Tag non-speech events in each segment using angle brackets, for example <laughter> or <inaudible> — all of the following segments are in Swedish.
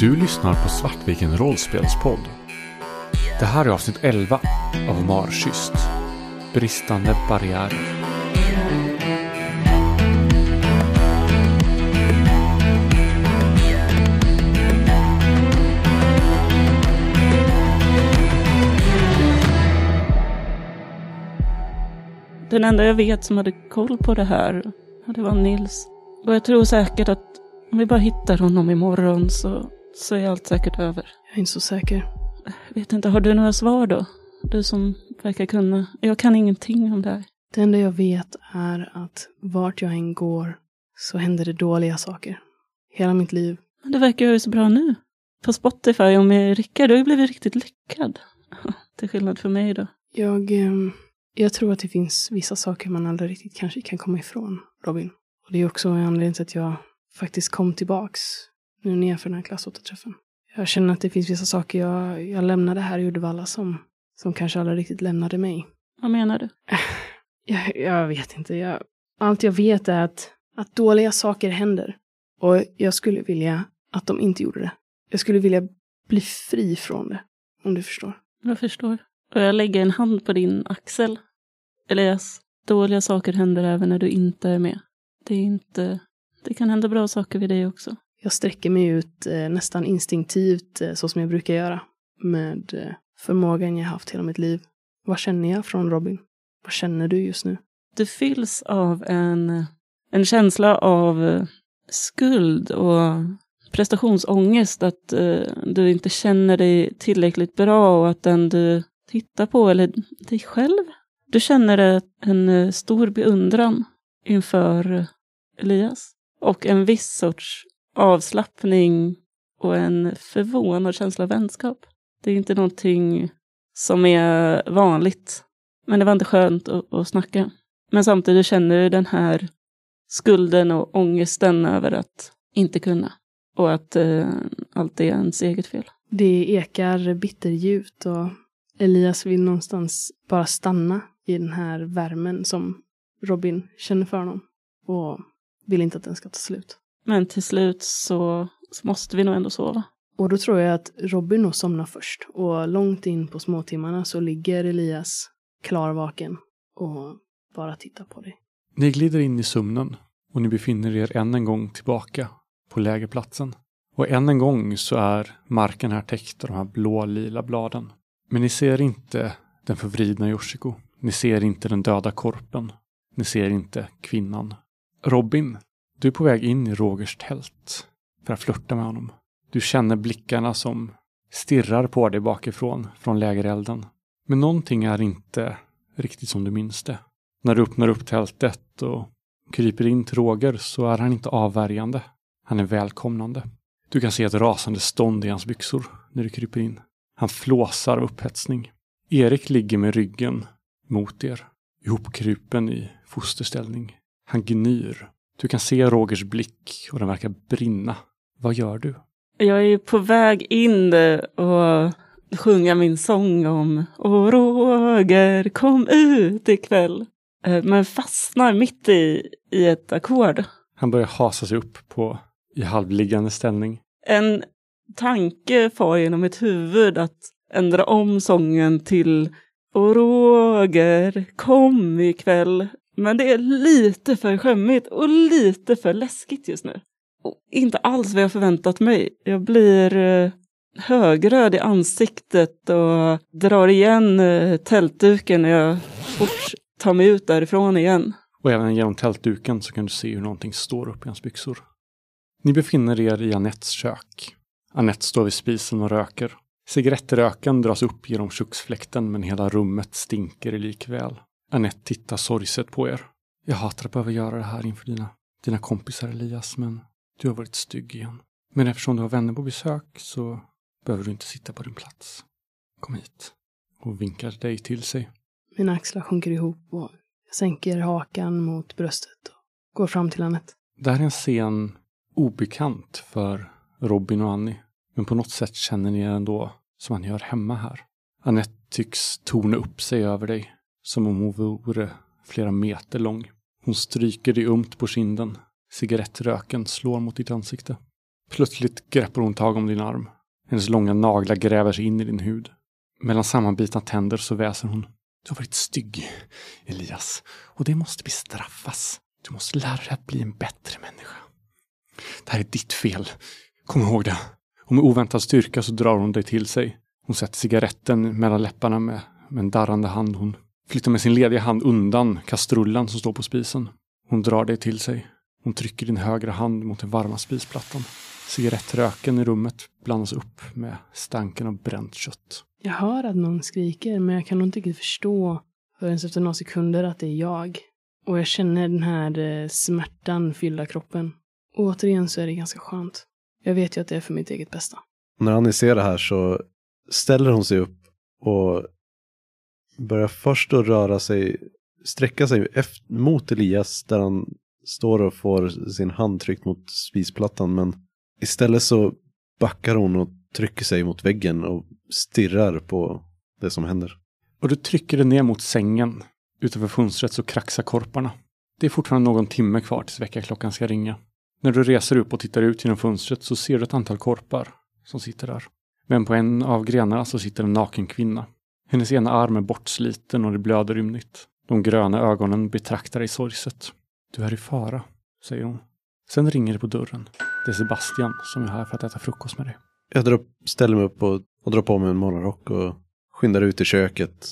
Du lyssnar på Svartviken rollspelspodd. Det här är avsnitt 11 av Marschyst. Bristande barriärer. Den enda jag vet som hade koll på det här, det var Nils. Och jag tror säkert att om vi bara hittar honom imorgon så, så är allt säkert över. Jag är inte så säker. Jag vet inte, har du några svar då? Du som verkar kunna. Jag kan ingenting om det här. Det enda jag vet är att vart jag än går så händer det dåliga saker. Hela mitt liv. Men det verkar ju så bra nu. På Spotify och med Rickard, du har ju blivit riktigt lyckad. <laughs> Till skillnad från mig då. Jag, ehm, jag tror att det finns vissa saker man aldrig riktigt kanske kan komma ifrån, Robin. Och det är också en anledning till att jag faktiskt kom tillbaks nu nerför den här klassåterträffen. Jag känner att det finns vissa saker jag, jag lämnade här i Uddevalla som, som kanske aldrig riktigt lämnade mig. Vad menar du? <laughs> Jag, jag vet inte. Jag, allt jag vet är att, att dåliga saker händer. Och jag skulle vilja att de inte gjorde det. Jag skulle vilja bli fri från det. Om du förstår. Jag förstår. Och jag lägger en hand på din axel. Elias, dåliga saker händer även när du inte är med. Det är inte... Det kan hända bra saker vid dig också. Jag sträcker mig ut eh, nästan instinktivt eh, så som jag brukar göra. Med eh, förmågan jag haft hela mitt liv. Vad känner jag från Robin? Vad känner du just nu? Du fylls av en, en känsla av skuld och prestationsångest. Att eh, du inte känner dig tillräckligt bra och att den du tittar på, eller dig själv, du känner en stor beundran inför Elias. Och en viss sorts avslappning och en förvånad känsla av vänskap. Det är inte någonting som är vanligt. Men det var inte skönt att, att snacka. Men samtidigt känner du den här skulden och ångesten över att inte kunna. Och att eh, allt är ens eget fel. Det ekar bitterljut och Elias vill någonstans bara stanna i den här värmen som Robin känner för honom. Och vill inte att den ska ta slut. Men till slut så, så måste vi nog ändå sova. Och då tror jag att Robin nog somnar först. Och långt in på småtimmarna så ligger Elias klarvaken och bara tittar på dig. Ni glider in i sömnen och ni befinner er än en gång tillbaka på lägerplatsen. Och än en gång så är marken här täckt av de här blå-lila bladen. Men ni ser inte den förvridna Yoshiko. Ni ser inte den döda korpen. Ni ser inte kvinnan. Robin, du är på väg in i Rogers tält för att flirta med honom. Du känner blickarna som stirrar på dig bakifrån, från lägerelden. Men någonting är inte riktigt som du minns det. När du öppnar upp tältet och kryper in till Roger så är han inte avvärjande. Han är välkomnande. Du kan se ett rasande stånd i hans byxor när du kryper in. Han flåsar av upphetsning. Erik ligger med ryggen mot er, ihopkrupen i fosterställning. Han gnyr. Du kan se Rogers blick och den verkar brinna. Vad gör du? Jag är på väg in och sjunga min sång om Åh Roger, kom ut ikväll. Eh, Men fastnar mitt i, i ett ackord. Han börjar hasa sig upp på i halvliggande ställning. En tanke far genom mitt huvud att ändra om sången till Åh Roger, kom ikväll. Men det är lite för skämmigt och lite för läskigt just nu. Och inte alls vad jag förväntat mig. Jag blir eh, högröd i ansiktet och drar igen eh, tältduken när jag fort tar mig ut därifrån igen. Och även genom tältduken så kan du se hur någonting står upp i hans byxor. Ni befinner er i Anettes kök. Anette står vid spisen och röker. Cigarettröken dras upp genom köksfläkten men hela rummet stinker likväl. Anette tittar sorgset på er. Jag hatar att behöva göra det här inför dina, dina kompisar Elias, men du har varit stygg igen. Men eftersom du har vänner på besök så behöver du inte sitta på din plats. Kom hit. Och vinkar dig till sig. Mina axlar sjunker ihop och jag sänker hakan mot bröstet och går fram till Anette. Det här är en scen obekant för Robin och Annie. Men på något sätt känner ni er ändå som att ni hör hemma här. Anette tycks torna upp sig över dig. Som om hon vore flera meter lång. Hon stryker dig ömt på kinden. Cigarettröken slår mot ditt ansikte. Plötsligt greppar hon tag om din arm. Hennes långa naglar gräver sig in i din hud. Mellan sammanbitna tänder så väser hon. Du har varit stygg, Elias. Och det måste bestraffas. Du måste lära dig att bli en bättre människa. Det här är ditt fel. Kom ihåg det. Och med oväntad styrka så drar hon dig till sig. Hon sätter cigaretten mellan läpparna med, med en darrande hand. Hon flyttar med sin lediga hand undan kastrullen som står på spisen. Hon drar dig till sig. Hon trycker din högra hand mot den varma spisplattan. Cigarettröken i rummet blandas upp med stanken av bränt kött. Jag hör att någon skriker, men jag kan nog inte riktigt förstå förrän efter några sekunder att det är jag. Och jag känner den här eh, smärtan fylla kroppen. Och återigen så är det ganska skönt. Jag vet ju att det är för mitt eget bästa. När Annie ser det här så ställer hon sig upp och börjar först att röra sig, sträcka sig efter, mot Elias där han står och får sin hand tryckt mot spisplattan. Men istället så backar hon och trycker sig mot väggen och stirrar på det som händer. Och du trycker dig ner mot sängen. Utanför fönstret så kraxar korparna. Det är fortfarande någon timme kvar tills väckarklockan ska ringa. När du reser upp och tittar ut genom fönstret så ser du ett antal korpar som sitter där. Men på en av grenarna så sitter en naken kvinna. Hennes ena arm är bortsliten och det blöder ymnigt. De gröna ögonen betraktar dig sorgset. Du är i fara, säger hon. Sen ringer det på dörren. Det är Sebastian som är här för att äta frukost med dig. Jag drar ställer mig upp och, och drar på mig en morgonrock och skyndar ut i köket.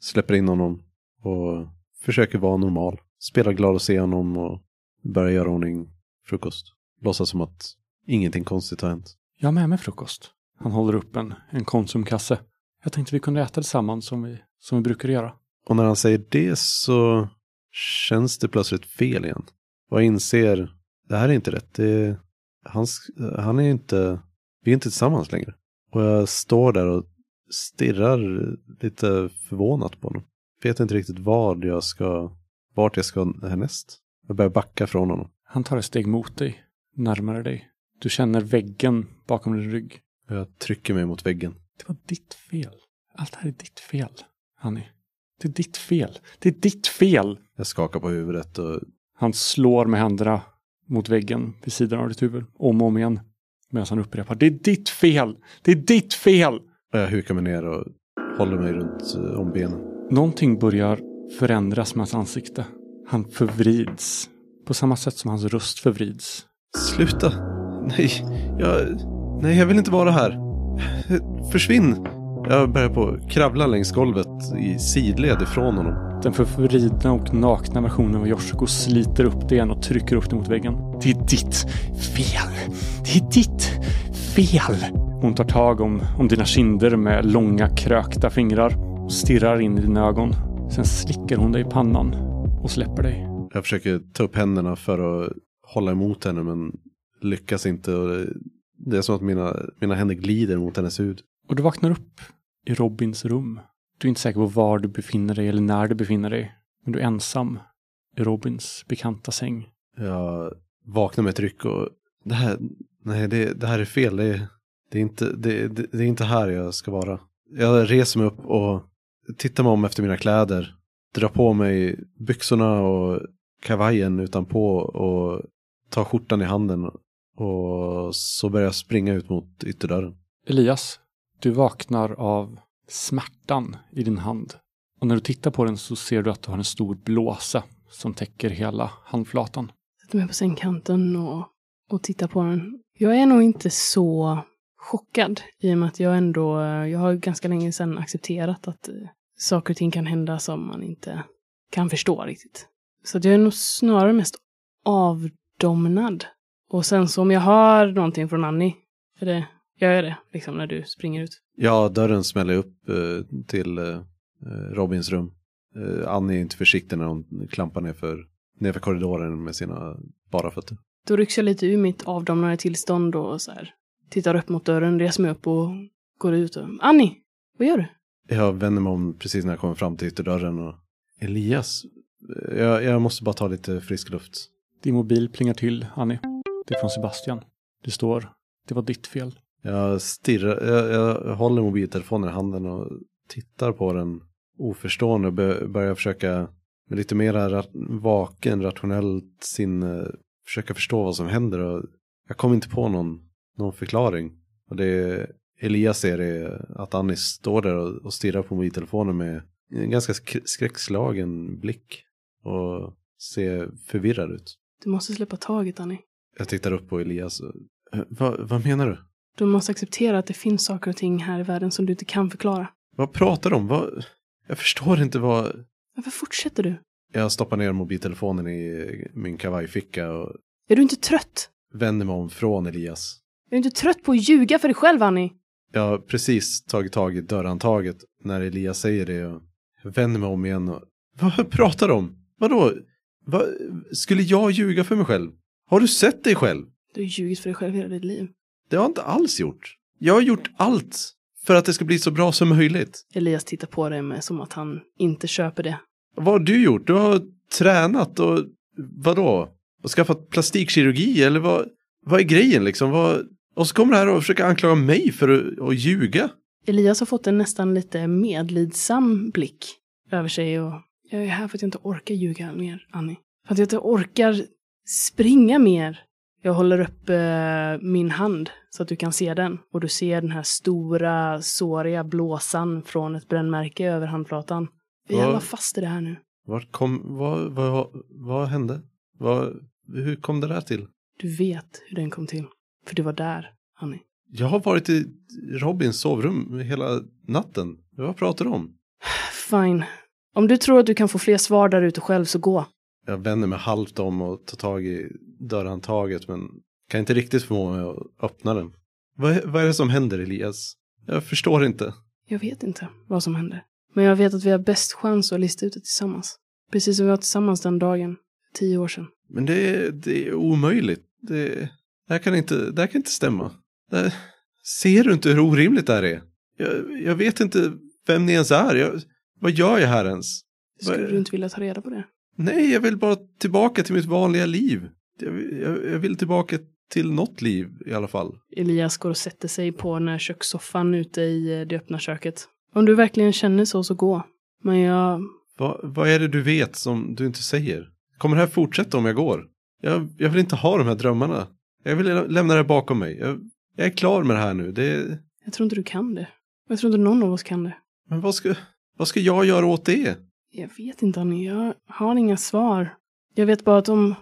Släpper in honom och försöker vara normal. Spelar glad att se honom och börjar göra ordning frukost. Låtsas som att ingenting konstigt har hänt. Jag har med mig frukost. Han håller upp en, en Konsumkasse. Jag tänkte vi kunde äta tillsammans som vi, som vi brukar göra. Och när han säger det så känns det plötsligt fel igen. Och jag inser, det här är inte rätt. Det, han, han är inte, vi är inte tillsammans längre. Och jag står där och stirrar lite förvånat på honom. Vet inte riktigt vad jag ska, vart jag ska härnäst. Jag börjar backa från honom. Han tar ett steg mot dig, närmare dig. Du känner väggen bakom din rygg. Jag trycker mig mot väggen. Det var ditt fel. Allt det här är ditt fel, Hanni. Det är ditt fel. Det är ditt fel! Jag skakar på huvudet och Han slår med händerna mot väggen vid sidan av ditt huvud, om och om igen. Medan han upprepar, det är ditt fel! Det är ditt fel! och jag hukar mig ner och håller mig runt eh, om benen. Någonting börjar förändras med hans ansikte. Han förvrids. På samma sätt som hans röst förvrids. Sluta! Nej, jag, nej, jag vill inte vara här. Försvinn! Jag börjar på kravla längs golvet i sidled ifrån honom. Den förvridna och nakna versionen av Yoshiko sliter upp det igen och trycker upp det mot väggen. Det är ditt fel! Det är ditt fel! Hon tar tag om, om dina kinder med långa krökta fingrar och stirrar in i dina ögon. Sen slickar hon dig i pannan och släpper dig. Jag försöker ta upp händerna för att hålla emot henne men lyckas inte. Det är som att mina, mina händer glider mot hennes hud. Och du vaknar upp i Robins rum. Du är inte säker på var du befinner dig eller när du befinner dig. Men du är ensam i Robins bekanta säng. Jag vaknar med ett ryck och det här, nej det, det här är fel. Det, det, är inte, det, det, det är inte här jag ska vara. Jag reser mig upp och tittar mig om efter mina kläder. Drar på mig byxorna och kavajen utanpå och tar skjortan i handen. Och så börjar jag springa ut mot ytterdörren. Elias, du vaknar av smärtan i din hand. Och när du tittar på den så ser du att du har en stor blåsa som täcker hela handflatan. Sätter mig på sängkanten och, och tittar på den. Jag är nog inte så chockad i och med att jag ändå, jag har ganska länge sedan accepterat att eh, saker och ting kan hända som man inte kan förstå riktigt. Så jag är nog snarare mest avdomnad. Och sen så om jag hör någonting från Annie, är det, jag är det liksom när du springer ut. Ja, dörren smäller upp eh, till eh, Robins rum. Eh, Annie är inte försiktig när hon klampar ner för, ner för korridoren med sina bara fötter. Då rycks jag lite ur mitt avdomnade tillstånd och så här tittar upp mot dörren, reser mig upp och går ut och Annie, vad gör du? Jag vänder mig om precis när jag kommer fram till ytterdörren och Elias, eh, jag, jag måste bara ta lite frisk luft. Din mobil plingar till, Annie. Det är från Sebastian. Det står, det var ditt fel. Jag stirrar, jag, jag håller mobiltelefonen i handen och tittar på den oförstående och bör- börjar försöka med lite mera ra- vaken, rationellt sinne försöka förstå vad som händer och jag kommer inte på någon, någon förklaring. Och det Elias ser är att Annie står där och, och stirrar på mobiltelefonen med en ganska sk- skräckslagen blick. Och ser förvirrad ut. Du måste släppa taget, Annie. Jag tittar upp på Elias. "Eh, vad, menar du? Du måste acceptera att det finns saker och ting här i världen som du inte kan förklara. Vad pratar du om? Vad, jag förstår inte vad... Varför fortsätter du? Jag stoppar ner mobiltelefonen i min kavajficka och Är du inte trött? vänder mig om från Elias. Är du inte trött på att ljuga för dig själv, Annie? Jag har precis tagit tag i dörrhandtaget när Elias säger det. Och vänder mig om igen och... Vad pratar du om? Vadå? Vad, skulle jag ljuga för mig själv? Har du sett dig själv? Du har ljugit för dig själv hela ditt liv. Det har jag inte alls gjort. Jag har gjort allt för att det ska bli så bra som möjligt. Elias tittar på dig med som att han inte köper det. Vad har du gjort? Du har tränat och vadå? Och skaffat plastikkirurgi eller vad, vad är grejen liksom? Vad, och så kommer du här och försöker anklaga mig för att, att ljuga. Elias har fått en nästan lite medlidsam blick över sig och jag är här för att jag inte orkar ljuga mer, Annie. För att jag inte orkar springa mer. Jag håller upp eh, min hand så att du kan se den och du ser den här stora, såriga blåsan från ett brännmärke över handflatan. Vi alla fast i det här nu. Vart kom, vad, vad, vad hände? Vad, hur kom det där till? Du vet hur den kom till. För du var där, Annie. Jag har varit i Robins sovrum hela natten. Vad pratar du om? Fine. Om du tror att du kan få fler svar där ute själv så gå. Jag vänder mig halvt om och tar tag i dörrhandtaget men kan inte riktigt förmå mig att öppna den. Vad, är- vad är det som händer Elias? Jag förstår inte. Jag vet inte vad som hände. Men jag vet att vi har bäst chans att lista ut det tillsammans. Precis som vi var tillsammans den dagen, tio år sedan. Men det, är- det är omöjligt. Det, det, här kan inte, det här kan inte stämma. Det, ser du inte hur orimligt det här är? Jag, jag vet inte vem ni ens är. Jag, vad gör jag här ens? Skulle du inte vilja ta reda på det? Nej, jag vill bara tillbaka till mitt vanliga liv. Jag, jag, jag vill tillbaka till något liv i alla fall. Elias går och sätter sig på den här kökssoffan ute i eh, det öppna köket. Om du verkligen känner så, så gå. Men jag... Vad, vad är det du vet som du inte säger? Kommer det här fortsätta om jag går? Jag, jag vill inte ha de här drömmarna. Jag vill lä- lämna det bakom mig. Jag, jag är klar med det här nu. Det, Jag tror inte du kan det. Jag tror inte någon av oss kan det. men vad ska, vad ska jag göra åt det? Jag vet inte, Annie. Jag har inga svar. Jag vet bara att om,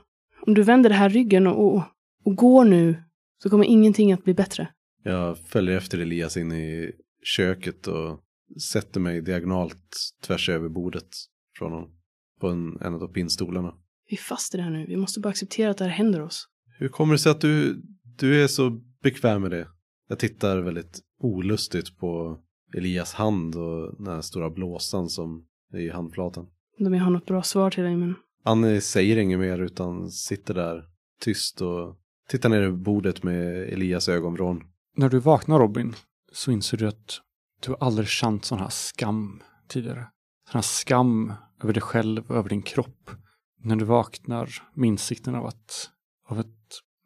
om du vänder det här ryggen och, och, och går nu så kommer ingenting att bli bättre. Jag följer efter Elias in i köket och sätter mig diagonalt tvärs över bordet från honom. På en, en av pinnstolarna. Vi är fast i det här nu. Vi måste bara acceptera att det här händer oss. Hur kommer det sig att du, du är så bekväm med det? Jag tittar väldigt olustigt på Elias hand och den här stora blåsan som i handflatan. Jag har något bra svar till dig, men Annie säger inget mer utan sitter där tyst och tittar ner över bordet med Elias ögonvrån. När du vaknar Robin så inser du att du har aldrig känt sån här skam tidigare. Sån här skam över dig själv och över din kropp. När du vaknar med insikten av, att, av ett,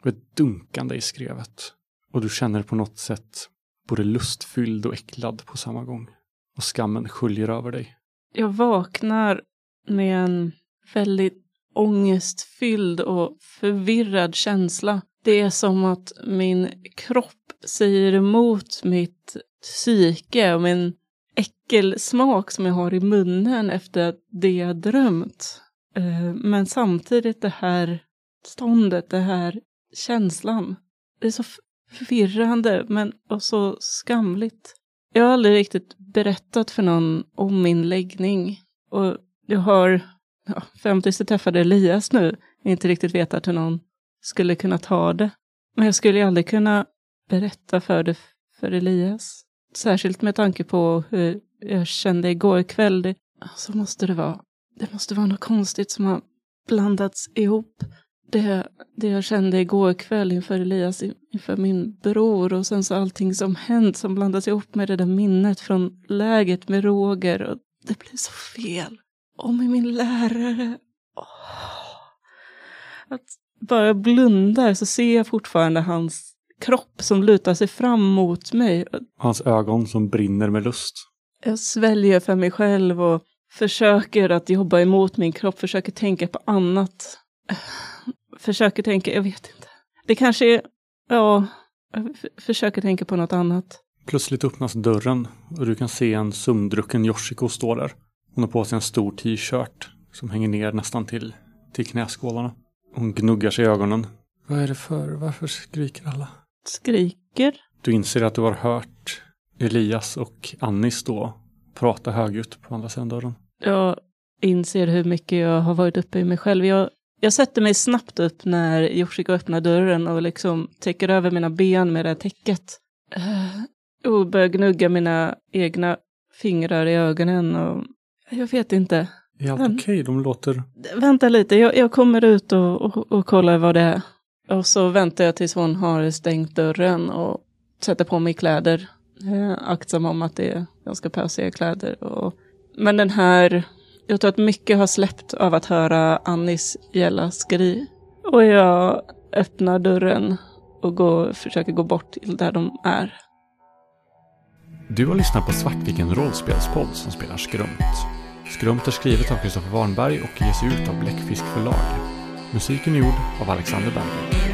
av ett dunkande i skrevet. Och du känner på något sätt både lustfylld och äcklad på samma gång. Och skammen sköljer över dig. Jag vaknar med en väldigt ångestfylld och förvirrad känsla. Det är som att min kropp säger emot mitt psyke och min äckelsmak som jag har i munnen efter det jag drömt. Eh, men samtidigt det här ståndet, det här känslan. Det är så förvirrande men och så skamligt. Jag har aldrig riktigt berättat för någon om min läggning. Och jag har, ja, fram tills jag träffade Elias nu, inte riktigt vetat hur någon skulle kunna ta det. Men jag skulle ju aldrig kunna berätta för det för Elias. Särskilt med tanke på hur jag kände igår kväll. Det, så måste det vara. Det måste vara något konstigt som har blandats ihop. Det, det jag kände igår kväll inför Elias, inför min bror och sen så allting som hänt som blandas ihop med det där minnet från läget med Roger. Och det blir så fel. Och med min lärare. Åh. Att bara jag blundar så ser jag fortfarande hans kropp som lutar sig fram mot mig. Hans ögon som brinner med lust. Jag sväljer för mig själv och försöker att jobba emot min kropp, försöker tänka på annat. Försöker tänka, jag vet inte. Det kanske är, ja, Jag försöker tänka på något annat. Plötsligt öppnas dörren och du kan se en sömndrucken Yoshiko stå där. Hon har på sig en stor t-shirt som hänger ner nästan till, till knäskålarna. Hon gnuggar sig i ögonen. Vad är det för? Varför skriker alla? Skriker. Du inser att du har hört Elias och Annis då prata högljutt på andra sidan dörren. Jag inser hur mycket jag har varit uppe i mig själv. Jag, jag sätter mig snabbt upp när Yoshiko öppnar dörren och liksom täcker över mina ben med det här täcket. Eh, och börjar gnugga mina egna fingrar i ögonen och jag vet inte. Är allt okej? De låter... Vänta lite, jag, jag kommer ut och, och, och kollar vad det är. Och så väntar jag tills hon har stängt dörren och sätter på mig kläder. Eh, aktsam om att det är ganska pösiga kläder. Och, men den här, jag tror att mycket har släppt av att höra Annis gälla skri. Och jag öppnar dörren och går, försöker gå bort till där de är. Du har lyssnat på Svartviken rollspelspodd som spelar Skrömt. Skrömt är skrivet av Kristoffer Warnberg och ges ut av Bläckfisk förlag. Musiken är gjord av Alexander Bergman.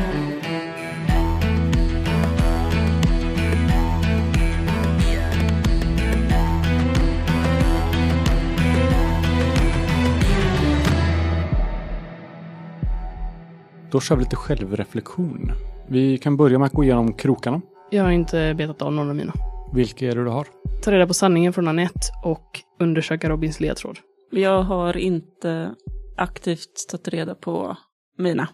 Då kör vi lite självreflektion. Vi kan börja med att gå igenom krokarna. Jag har inte betat av någon av mina. Vilka är det du har? Ta reda på sanningen från Anette och undersöka Robins ledtråd. Jag har inte aktivt tagit reda på mina.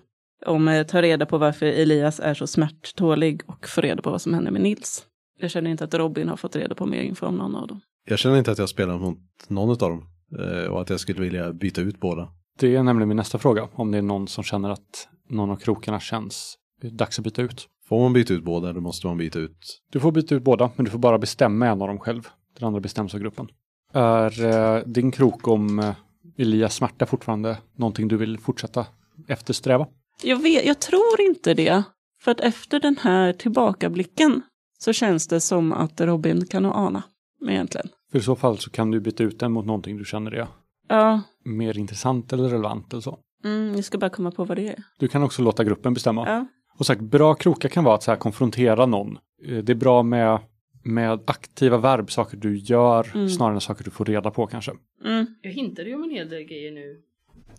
Om jag tar reda på varför Elias är så smärttålig och får reda på vad som händer med Nils. Jag känner inte att Robin har fått reda på mer info om någon av dem. Jag känner inte att jag spelar mot någon av dem. eh, Och att jag skulle vilja byta ut båda. Det är nämligen min nästa fråga. Om det är någon som känner att någon av krokarna känns dags att byta ut. Får man byta ut båda eller måste man byta ut? Du får byta ut båda, men du får bara bestämma en av dem själv. Den andra bestäms av gruppen. Är eh, din krok om eh, Elias smärta fortfarande någonting du vill fortsätta eftersträva? Jag, vet, jag tror inte det. För att efter den här tillbakablicken så känns det som att Robin kan nog ana. Egentligen. För i så fall så kan du byta ut den mot någonting du känner är Ja, mer intressant eller relevant eller så. Mm, jag ska bara komma på vad det är. Du kan också låta gruppen bestämma. Ja. Och sagt, bra krokar kan vara att så här konfrontera någon. Eh, Det är bra med, med aktiva verb, saker du gör, Mm. snarare än saker du får reda på kanske. Mm. Jag hintade ju om en hel del grejer nu.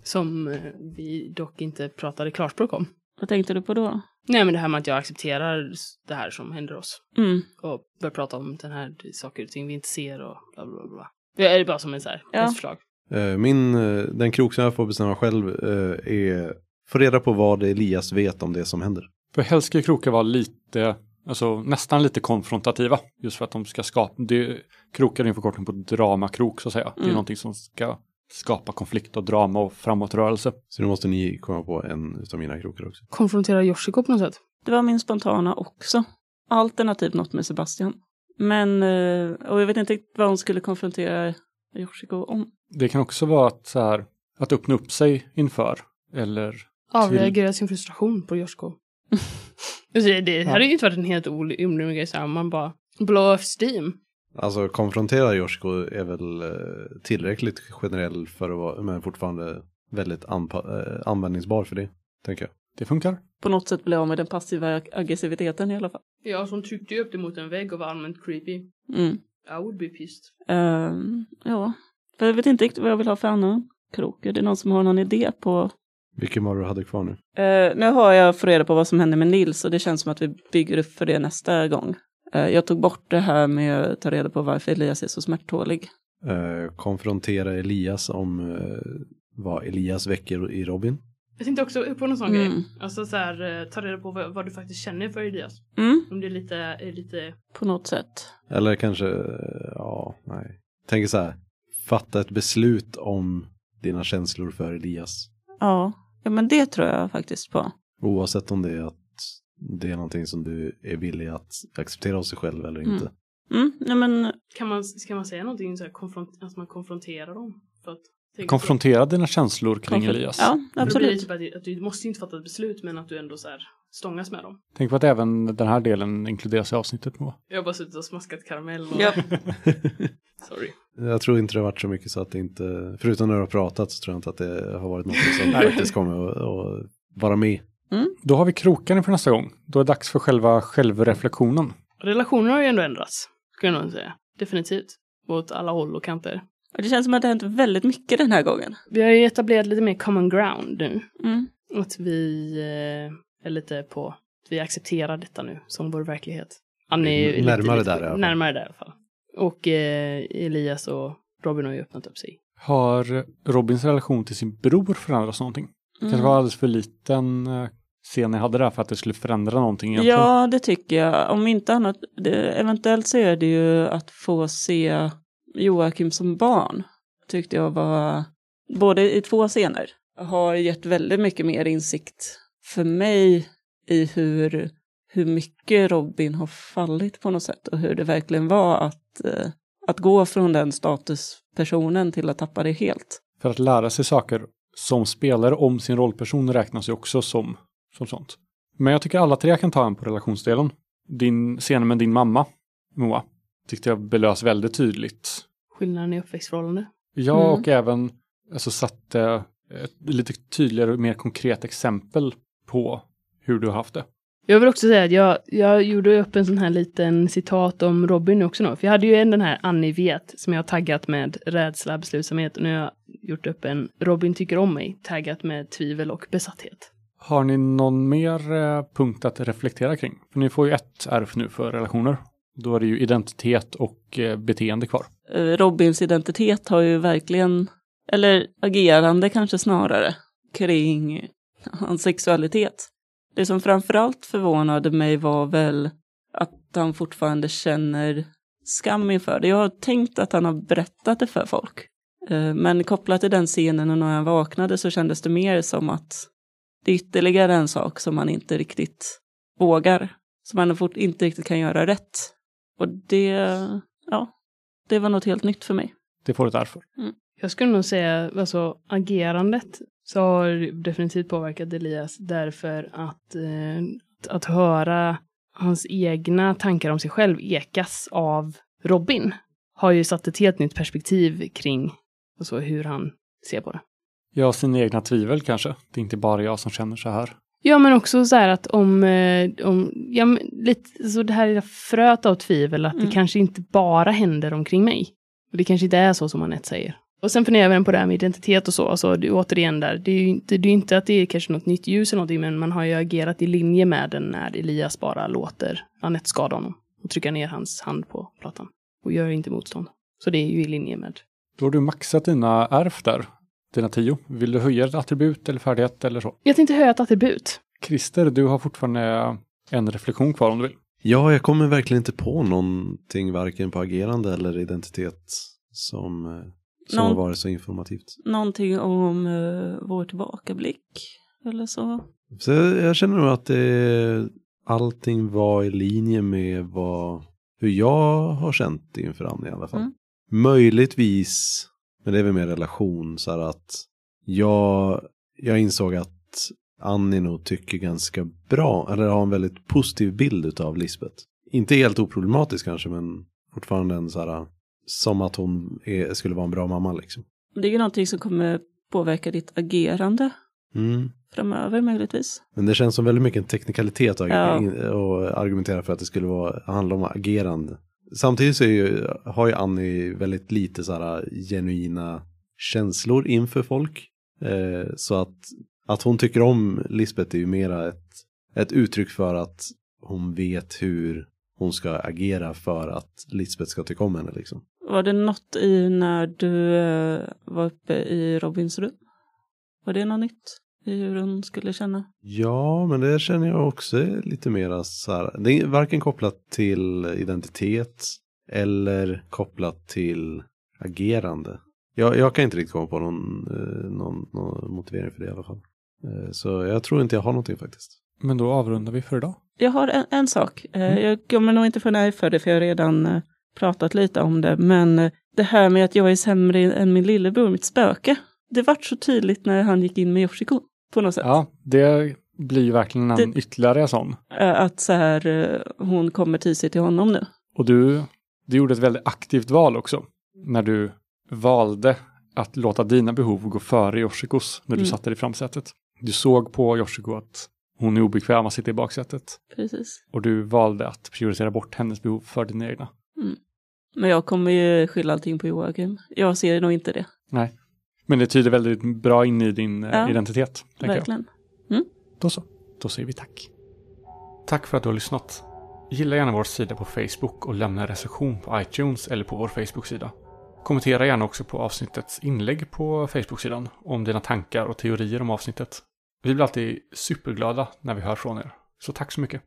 Som eh, vi dock inte pratade klarspråk om. Vad tänkte du på då? Nej men det här med att jag accepterar det här som händer oss. Mm. Och börjar prata om den här saker och ting vi inte ser och bla bla bla. bla. Det är bara som en så här, Ja. ett förslag. Eh, Min, eh, den krok som jag får bestämma själv eh, är få reda på vad Elias vet om det som händer. För helst ska krokar vara lite, alltså nästan lite konfrontativa. Just för att de ska skapa, det, krokar är en förkortning på dramakrok så att säga. Det är Mm. någonting som ska skapa konflikt och drama och framåtrörelse. Så nu måste ni komma på en av mina krokar också. Konfrontera Yoshiko på något sätt. Det var min spontana också. Alternativt något med Sebastian. Men, och jag vet inte vad hon skulle konfrontera Yoshiko om. Det kan också vara att, så här, att öppna upp sig inför. Eller, Avreagera sin frustration på Yoshiko. <laughs> Alltså, det, hade ju inte varit en helt orimlig grej så här, man bara blow off steam. Alltså konfrontera Yoshiko är väl eh, tillräckligt generell för att vara, men fortfarande väldigt anpa- eh, användningsbar för det, tänker jag. det funkar. På något sätt bli av med den passiva ag- aggressiviteten i alla fall. Ja, som tryckte upp det mot en vägg och var allmänt creepy. Mm. I would be pissed. Ehm, ja, för jag vet inte riktigt vad jag vill ha för annan krok. Är det någon som har någon idé på? Vilken var du hade kvar nu? Eh, nu har jag fått reda på vad som händer med Nils och det känns som att vi bygger upp för det nästa gång. Eh, jag tog bort det här med att ta reda på varför Elias är så smärttålig. Eh, konfrontera Elias om vad Elias väcker i Robin. Jag tänkte också på någon sån Mm. grej. Alltså så här, eh, ta reda på vad, vad du faktiskt känner för Elias. Mm, Om det är lite, är lite... på något sätt. Eller kanske, eh, ja, nej. Tänker så här, fatta ett beslut om dina känslor för Elias. Ja, ja men det tror jag faktiskt på. Oavsett om det är att det är någonting som du är villig att acceptera hos dig själv eller inte. Mm, nej men Kan man, kan man säga någonting så här, konfront, att man konfronterar dem? För att, Konfrontera dina känslor kring konflikt- Elias. Ja, absolut. typ att, att du måste inte fatta ett beslut men att du ändå så här stångas med dem. Tänk på att även den här delen inkluderas i avsnittet. Nå. Jag har bara suttit och smaskat karamell och... Ja. <laughs> Sorry. Jag tror inte det har varit så mycket så att det inte, förutom när du har pratat så tror jag inte att det har varit något som <laughs> faktiskt kommer att, vara med Mm. Då har vi kroken inför nästa gång. Då är det dags för själva självreflektionen. Relationer har ju ändå ändrats, skulle jag nog säga. Definitivt. Åt alla håll och kanter. Och det känns som att det har hänt väldigt mycket den här gången. Vi har ju etablerat lite mer common ground nu. Mm. Att vi eh, är lite på, att vi accepterar detta nu som vår verklighet. Annie är ju lite- Närmare lite- där fall. Närmare där i alla fall. Och eh, Elias och Robin har ju öppnat upp sig. Har Robins relation till sin bror förändrats någonting? Mm. kanske var alldeles för liten eh, scen jag hade där för att det skulle förändra någonting egentligen. Ja, det tycker jag. Om inte annat, det, eventuellt så är det ju att få se Joakim som barn. Tyckte jag var, både i två scener, har gett väldigt mycket mer insikt för mig i hur, hur mycket Robin har fallit på något sätt och hur det verkligen var att, eh, att gå från den statuspersonen till att tappa det helt. För att lära sig saker som spelare om sin rollperson räknas ju också som, som sånt. Men jag tycker alla tre kan ta en på relationsdelen. Din scen med din mamma, Moa, tyckte jag belös väldigt tydligt. Skillnaden i uppväxtförhållande. Ja, Mm. och även alltså, satte ett lite tydligare och mer konkret exempel på hur du har haft det. Jag vill också säga att jag, jag gjorde upp en sån här liten citat om Robin också nu. För jag hade ju en den här Annie vet som jag har taggat med rädsla, beslutsamhet. Och nu har jag gjort upp en Robin tycker om mig taggat med tvivel och besatthet. Har ni någon mer eh, punkt att reflektera kring? För ni får ju ett ärv nu för relationer. Då är det ju identitet och eh, beteende kvar. Eh, Robins identitet har ju verkligen, eller agerande kanske snarare, kring hans sexualitet. Det som framförallt förvånade mig var väl att han fortfarande känner skam inför det. Jag har tänkt att han har berättat det för folk. Eh, men kopplat till den scenen och när han vaknade så kändes det mer som att det är ytterligare en sak som han inte riktigt vågar. Som han fort inte riktigt kan göra rätt. Och det, ja, det var något helt nytt för mig. Det får ett ärv för. Jag skulle nog säga, alltså agerandet så har definitivt påverkat Elias därför att, eh, att höra hans egna tankar om sig själv ekas av Robin har ju satt ett helt nytt perspektiv kring alltså, hur han ser på det. Ja, sina egna tvivel kanske. Det är inte bara jag som känner så här. Ja, men också så här att om, eh, om ja, lite så det här lilla fröet av tvivel, att Mm. det kanske inte bara händer omkring mig. Och det kanske inte är så som Anette säger. Och sen funderar jag även på det här med identitet och så, alltså det, återigen där, det är ju inte, det är inte att det är kanske något nytt ljus eller någonting, men man har ju agerat i linje med den när Elias bara låter Anette skada honom och trycka ner hans hand på platan och gör inte motstånd. Så det är ju i linje med. Då har du maxat dina ärv där. Dina tio. Vill du höja ett attribut eller färdighet eller så? Jag tänkte höja ett attribut. Christer, du har fortfarande en reflektion kvar om du vill. Ja, jag kommer verkligen inte på någonting, varken på agerande eller identitet, som, eh, som Någon- har varit så informativt. Någonting om uh, vår tillbakablick eller så. Så jag, jag känner nog att det, allting var i linje med vad, hur jag har känt inför Annie i alla fall. Mm. Möjligtvis, men det är väl mer relation, så här att jag, jag insåg att Annie nog tycker ganska bra, eller har en väldigt positiv bild av Lisbeth. Inte helt oproblematisk kanske, men fortfarande en så här, som att hon är, skulle vara en bra mamma liksom. Det är ju någonting som kommer påverka ditt agerande Mm. framöver möjligtvis. Men det känns som väldigt mycket en teknikalitet att Ja. argumentera för att det skulle vara, handla om agerande. Samtidigt så är ju, har ju Annie väldigt lite så här genuina känslor inför folk. Eh, så att, att hon tycker om Lisbeth är ju mera ett, ett uttryck för att hon vet hur hon ska agera för att Lisbeth ska tycka om henne liksom. Var det något i när du eh, var uppe i Robins rum? Var det något nytt hur hon skulle känna? Ja, men det känner jag också lite mera så här. Det är varken kopplat till identitet eller kopplat till agerande. Jag, jag kan inte riktigt komma på någon, eh, någon, någon motivering för det i alla fall. Eh, Så jag tror inte jag har någonting faktiskt. Men då avrundar vi för idag. Jag har en, en sak. Eh, Mm. Jag kommer nog inte få nej för det för jag har redan pratat lite om det. Men det här med att jag är sämre än min lillebror, mitt spöke. Det vart så tydligt när han gick in med Yoshiko. På något sätt. Ja, det blir ju verkligen en Det- ytterligare sån. Att så här, eh, hon kommer till sig till honom nu. Och du, du gjorde ett väldigt aktivt val också. När du valde att låta dina behov gå före Yoshikos när du Mm. satte dig i framsätet. Du såg på Yoshiko att Hon är obekväm att sitta i baksätet. Precis. Och du valde att prioritera bort hennes behov för dina egna. Men jag kommer ju skylla allting på Joakim. Jag ser nog inte det. Nej. Men det tyder väldigt bra in i din eh, Ja, identitet. Verkligen. Då så. Då säger vi tack. Tack för att du har lyssnat. Gilla gärna vår sida på Facebook och lämna en recension på iTunes eller på vår Facebook-sida. Kommentera gärna också på avsnittets inlägg på Facebook-sidan om dina tankar och teorier om avsnittet. Vi blir alltid superglada när vi hör från er. Så tack så mycket.